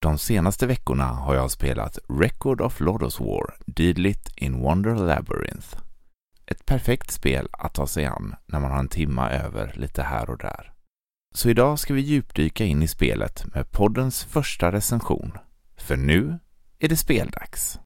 De senaste veckorna har jag spelat Record of Lodos War, Deedlit in Wonder Labyrinth. Ett perfekt spel att ta sig an när man har en timma över lite här och där. Så idag ska vi djupdyka in i spelet med poddens första recension. För nu är det speldags.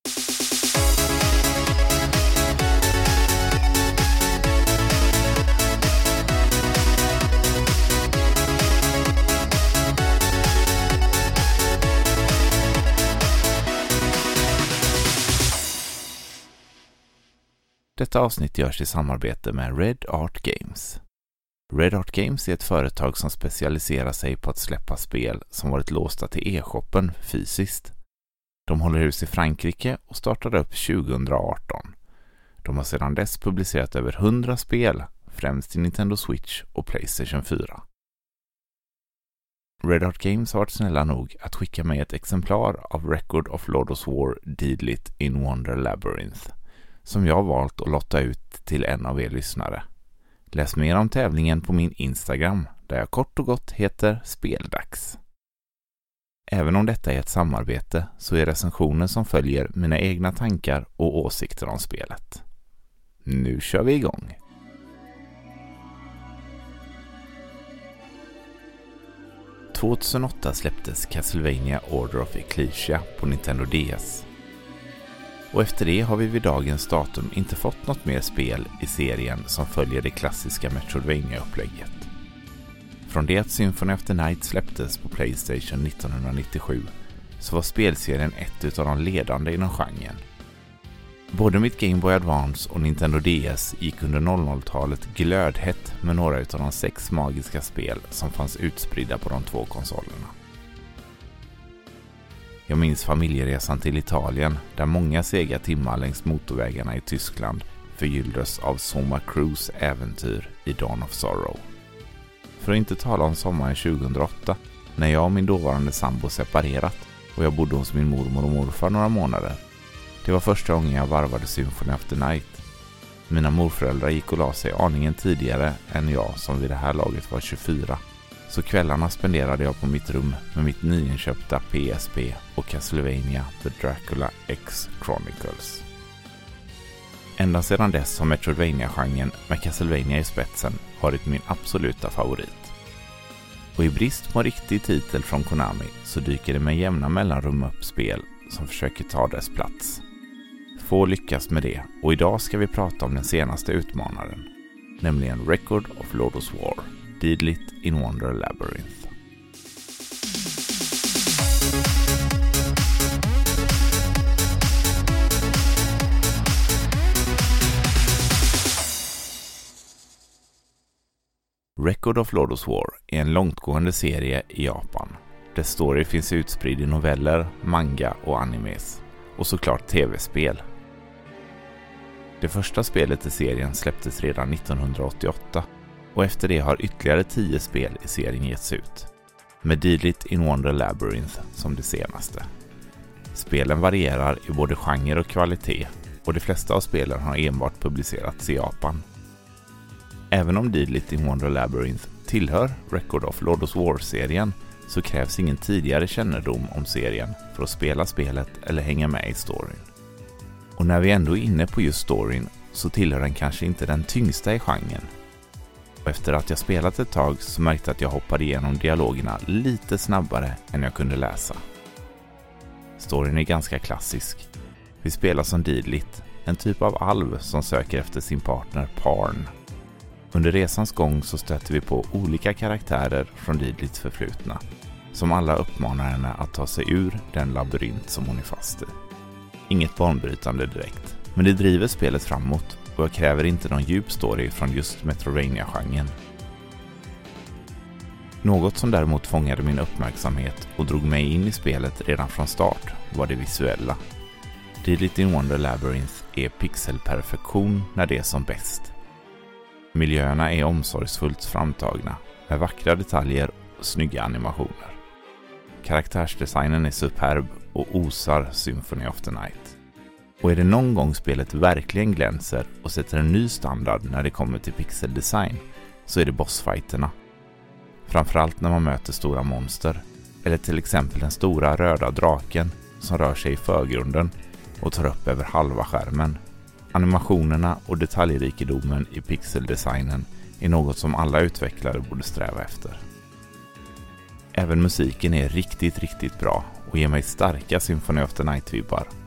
Detta avsnitt görs i samarbete med Red Art Games. Red Art Games är ett företag som specialiserar sig på att släppa spel som varit låsta till e-shoppen fysiskt. De håller hus i Frankrike och startade upp 2018. De har sedan dess publicerat över 100 spel, främst till Nintendo Switch och Playstation 4. Red Art Games har varit snälla nog att skicka mig ett exemplar av Record of Lodos War Deedlit in Wonder Labyrinth som jag valt att lotta ut till en av er lyssnare. Läs mer om tävlingen på min Instagram där jag kort och gott heter Speldags. Även om detta är ett samarbete så är recensionen som följer mina egna tankar och åsikter om spelet. Nu kör vi igång! –2008 släpptes Castlevania Order of Ecclesia på Nintendo DS och efter det har vi vid dagens datum inte fått något mer spel i serien som följer det klassiska Metroidvania-upplägget. Från det att Symphony of the Night släpptes på Playstation 1997 så var spelserien ett av de ledande inom genren. Både mitt Game Boy Advance och Nintendo DS gick under 00-talet glödhett med några av de sex magiska spel som fanns utspridda på de två konsolerna. Jag minns familjeresan till Italien där många sega timmar längs motorvägarna i Tyskland förgylldes av Soma Cruise äventyr i Dawn of Sorrow. För att inte tala om sommaren 2008 när jag och min dåvarande sambo separerat och jag bodde hos min mormor och morfar några månader. Det var första gången jag varvade Symphony of the Night. Mina morföräldrar gick och la sig aningen tidigare än jag som vid det här laget var 24 så kvällarna spenderade jag på mitt rum med mitt nyinköpta PSP och Castlevania The Dracula X Chronicles. Ända sedan dess har Metroidvania-genren med Castlevania i spetsen varit min absoluta favorit. Och i brist på en riktig titel från Konami så dyker det med jämna mellanrum upp spel som försöker ta dess plats. Få lyckas med det och idag ska vi prata om den senaste utmanaren, nämligen Record of Lordos War. Deedlit in Wonder Labyrinth. Record of Lodos War är en långtgående serie i Japan. Dess story finns utspridd i noveller, manga och animes. Och såklart tv-spel. Det första spelet i serien släpptes redan 1988 och efter det har ytterligare tio spel i serien getts ut. Med Deedlit in Wonder Labyrinth som det senaste. Spelen varierar i både genre och kvalitet och de flesta av spelen har enbart publicerats i Japan. Även om Deedlit in Wonder Labyrinth tillhör Record of Lord War-serien så krävs ingen tidigare kännedom om serien för att spela spelet eller hänga med i storyn. Och när vi ändå är inne på just storyn så tillhör den kanske inte den tyngsta i genren och efter att jag spelat ett tag så märkte jag att jag hoppade igenom dialogerna lite snabbare än jag kunde läsa. Storyn är ganska klassisk. Vi spelar som Deedlit, en typ av alv som söker efter sin partner Parn. Under resans gång så stöter vi på olika karaktärer från Deedlits förflutna, som alla uppmanar henne att ta sig ur den labyrint som hon är fast i. Inget banbrytande direkt, men det driver spelet framåt och jag kräver inte någon djup story från just Metrovania-genren. Något som däremot fångade min uppmärksamhet och drog mig in i spelet redan från start var det visuella. Deedlit in Wonder Labyrinth är pixelperfektion när det är som bäst. Miljöerna är omsorgsfullt framtagna med vackra detaljer och snygga animationer. Karaktärsdesignen är superb och osar Symphony of the Night. Och är det någon gång spelet verkligen glänser och sätter en ny standard när det kommer till pixeldesign så är det bossfighterna. Framförallt när man möter stora monster. Eller till exempel den stora röda draken som rör sig i förgrunden och tar upp över halva skärmen. Animationerna och detaljrikedomen i pixeldesignen är något som alla utvecklare borde sträva efter. Även musiken är riktigt, riktigt bra och ger mig starka Symphony of the Night-vibbar.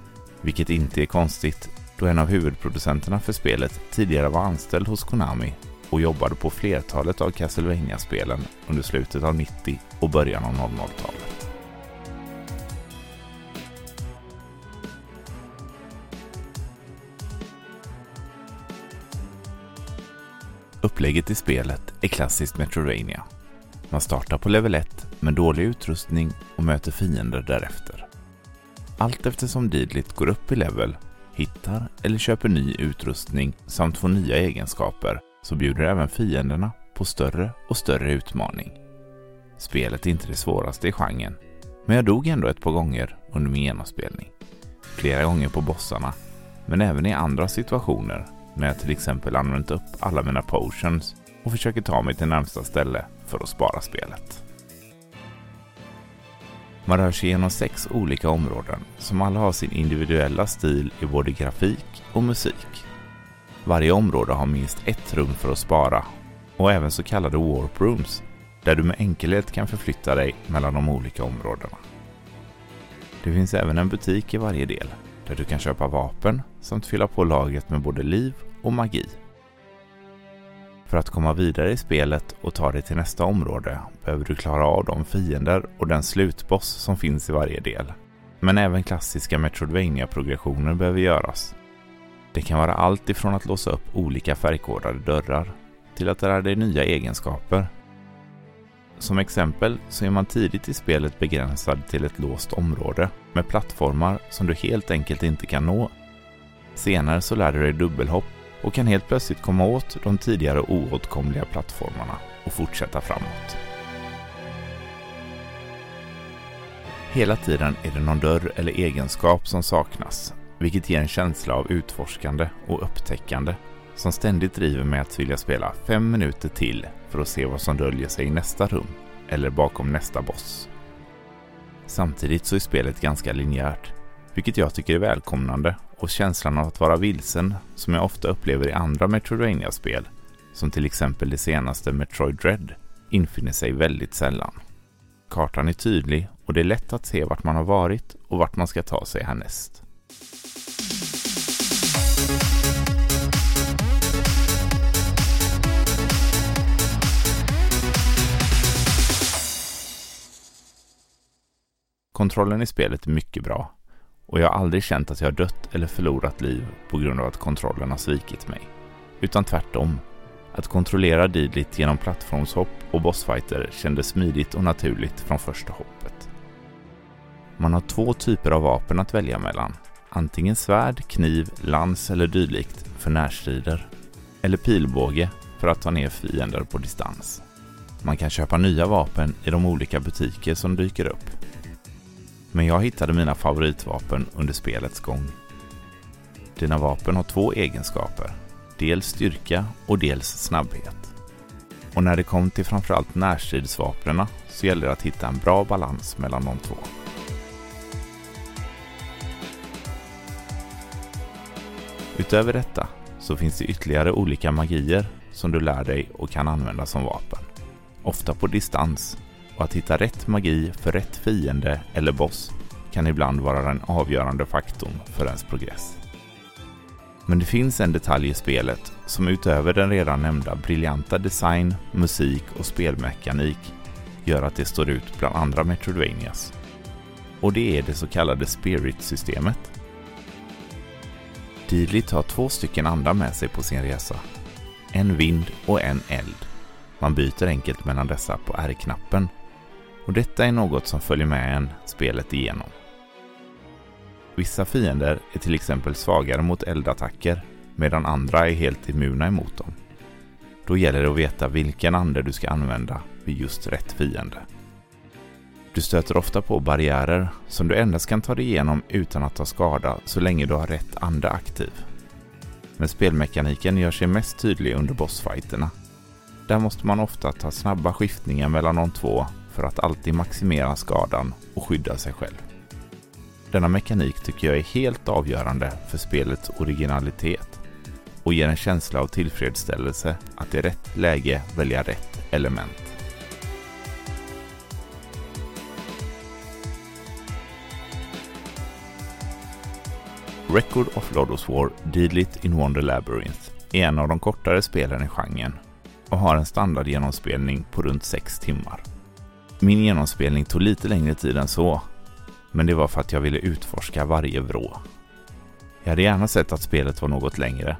Vilket inte är konstigt då en av huvudproducenterna för spelet tidigare var anställd hos Konami och jobbade på flertalet av castlevania spelen under slutet av 90 och början av 00-talet. Upplägget i spelet är klassiskt Metroidvania. Man startar på level 1 med dålig utrustning och möter fiender därefter. Allt eftersom Deedlit går upp i level, hittar eller köper ny utrustning samt får nya egenskaper så bjuder även fienderna på större och större utmaning. Spelet är inte det svåraste i genren, men jag dog ändå ett par gånger under min genomspelning. Flera gånger på bossarna, men även i andra situationer när jag till exempel använt upp alla mina potions och försöker ta mig till närmsta ställe för att spara spelet. Man rör sig genom sex olika områden som alla har sin individuella stil i både grafik och musik. Varje område har minst ett rum för att spara och även så kallade warp rooms där du med enkelhet kan förflytta dig mellan de olika områdena. Det finns även en butik i varje del där du kan köpa vapen samt fylla på lagret med både liv och magi. För att komma vidare i spelet och ta dig till nästa område behöver du klara av de fiender och den slutboss som finns i varje del. Men även klassiska Metroidvania-progressioner behöver göras. Det kan vara allt ifrån att låsa upp olika färgkodade dörrar till att lära dig nya egenskaper. Som exempel så är man tidigt i spelet begränsad till ett låst område med plattformar som du helt enkelt inte kan nå. Senare så lär du dig dubbelhopp och kan helt plötsligt komma åt de tidigare oåtkomliga plattformarna och fortsätta framåt. Hela tiden är det någon dörr eller egenskap som saknas, vilket ger en känsla av utforskande och upptäckande som ständigt driver mig att vilja spela fem minuter till för att se vad som döljer sig i nästa rum eller bakom nästa boss. Samtidigt så är spelet ganska linjärt, vilket jag tycker är välkomnande och känslan av att vara vilsen som jag ofta upplever i andra Metroidvania-spel, som till exempel det senaste Metroid Dread, infinner sig väldigt sällan. Kartan är tydlig och det är lätt att se vart man har varit och vart man ska ta sig härnäst. Kontrollen i spelet är mycket bra och jag har aldrig känt att jag har dött eller förlorat liv på grund av att kontrollen har svikit mig. Utan tvärtom. Att kontrollera Deedlit genom plattformshopp och bossfighter kändes smidigt och naturligt från första hoppet. Man har två typer av vapen att välja mellan. Antingen svärd, kniv, lans eller dylikt för närstrider. Eller pilbåge för att ta ner fiender på distans. Man kan köpa nya vapen i de olika butiker som dyker upp men jag hittade mina favoritvapen under spelets gång. Dina vapen har två egenskaper. Dels styrka och dels snabbhet. Och när det kom till framförallt närstridsvapnen så gäller det att hitta en bra balans mellan de två. Utöver detta så finns det ytterligare olika magier som du lär dig och kan använda som vapen. Ofta på distans och att hitta rätt magi för rätt fiende eller boss kan ibland vara den avgörande faktorn för ens progress. Men det finns en detalj i spelet som utöver den redan nämnda briljanta design, musik och spelmekanik gör att det står ut bland andra Metroidvanias. Och det är det så kallade Spirit-systemet. Deedlit har två stycken andra med sig på sin resa. En vind och en eld. Man byter enkelt mellan dessa på R-knappen och detta är något som följer med en spelet igenom. Vissa fiender är till exempel svagare mot eldattacker medan andra är helt immuna emot dem. Då gäller det att veta vilken ande du ska använda vid just rätt fiende. Du stöter ofta på barriärer som du endast kan ta dig igenom utan att ta skada så länge du har rätt ande aktiv. Men spelmekaniken gör sig mest tydlig under bossfighterna. Där måste man ofta ta snabba skiftningar mellan de två för att alltid maximera skadan och skydda sig själv. Denna mekanik tycker jag är helt avgörande för spelets originalitet och ger en känsla av tillfredsställelse att i rätt läge välja rätt element. Record of Lodos War Deedlit in Wonder Labyrinth är en av de kortare spelen i genren och har en standardgenomspelning på runt 6 timmar. Min genomspelning tog lite längre tid än så, men det var för att jag ville utforska varje vrå. Jag hade gärna sett att spelet var något längre,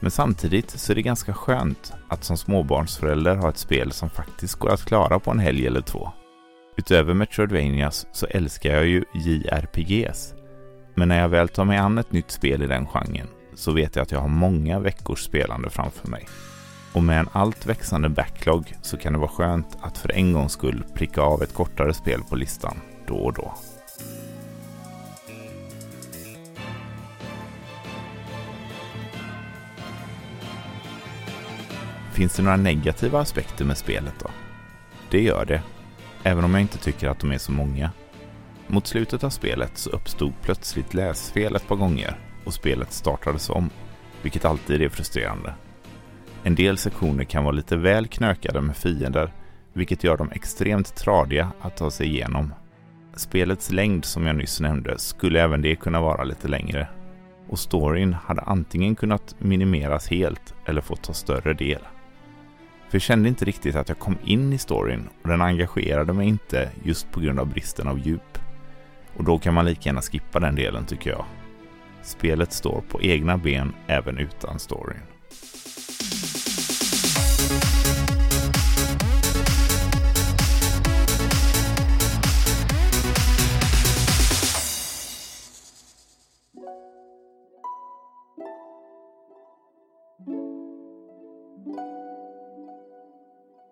men samtidigt så är det ganska skönt att som småbarnsförälder ha ett spel som faktiskt går att klara på en helg eller två. Utöver Metroidvanias så älskar jag ju JRPGs, men när jag väl tar mig an ett nytt spel i den genren så vet jag att jag har många veckors spelande framför mig. Och med en allt växande backlog så kan det vara skönt att för en gångs skull pricka av ett kortare spel på listan då och då. Finns det några negativa aspekter med spelet då? Det gör det, även om jag inte tycker att de är så många. Mot slutet av spelet så uppstod plötsligt läsfel ett par gånger och spelet startades om, vilket alltid är frustrerande. En del sektioner kan vara lite väl knökade med fiender, vilket gör dem extremt tradiga att ta sig igenom. Spelets längd som jag nyss nämnde skulle även det kunna vara lite längre. Och storyn hade antingen kunnat minimeras helt eller fått ta större del. För jag kände inte riktigt att jag kom in i storyn och den engagerade mig inte just på grund av bristen av djup. Och då kan man lika gärna skippa den delen tycker jag. Spelet står på egna ben även utan storyn.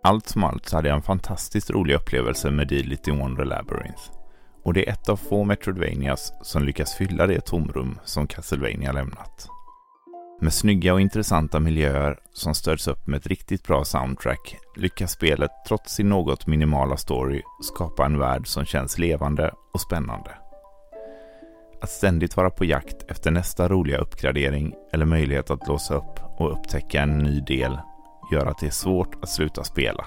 Allt som allt så hade jag en fantastiskt rolig upplevelse med Deedlit i Wonder Labyrinth. Och det är ett av få Metroidvanias som lyckas fylla det tomrum som Castlevania lämnat. Med snygga och intressanta miljöer som stöds upp med ett riktigt bra soundtrack lyckas spelet trots sin något minimala story skapa en värld som känns levande och spännande. Att ständigt vara på jakt efter nästa roliga uppgradering eller möjlighet att låsa upp och upptäcka en ny del gör att det är svårt att sluta spela.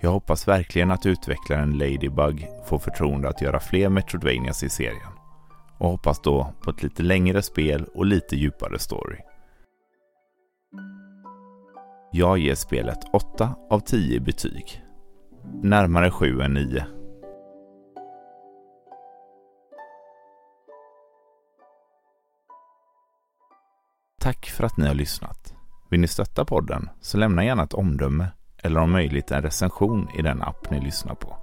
Jag hoppas verkligen att utvecklaren Ladybug får förtroende att göra fler Metroidvanias i serien. Och hoppas då på ett lite längre spel och lite djupare story. Jag ger spelet 8 av 10 betyg. Närmare 7 än 9. Tack för att ni har lyssnat. Vill ni stötta podden så lämna gärna ett omdöme eller om möjligt en recension i den app ni lyssnar på.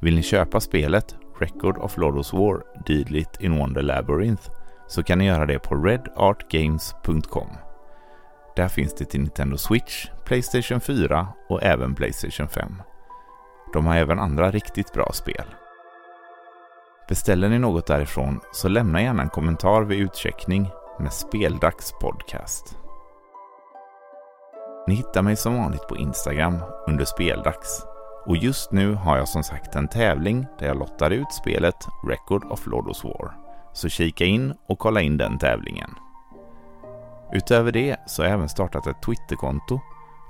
Vill ni köpa spelet Record of Lodos War Deedlit in Wonder Labyrinth så kan ni göra det på redartgames.com. Där finns det till Nintendo Switch, Playstation 4 och även Playstation 5. De har även andra riktigt bra spel. Beställer ni något därifrån så lämna gärna en kommentar vid utcheckning med Speldags podcast. Ni hittar mig som vanligt på Instagram under speldags. Och just nu har jag som sagt en tävling där jag lottar ut spelet Record of Lodos War. Så kika in och kolla in den tävlingen. Utöver det så har jag även startat ett Twitterkonto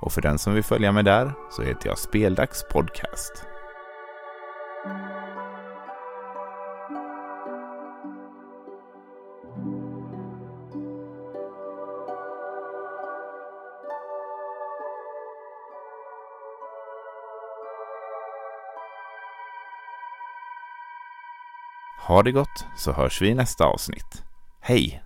och för den som vill följa mig där så heter jag Speldags Podcast. Ha det gott så hörs vi i nästa avsnitt. Hej!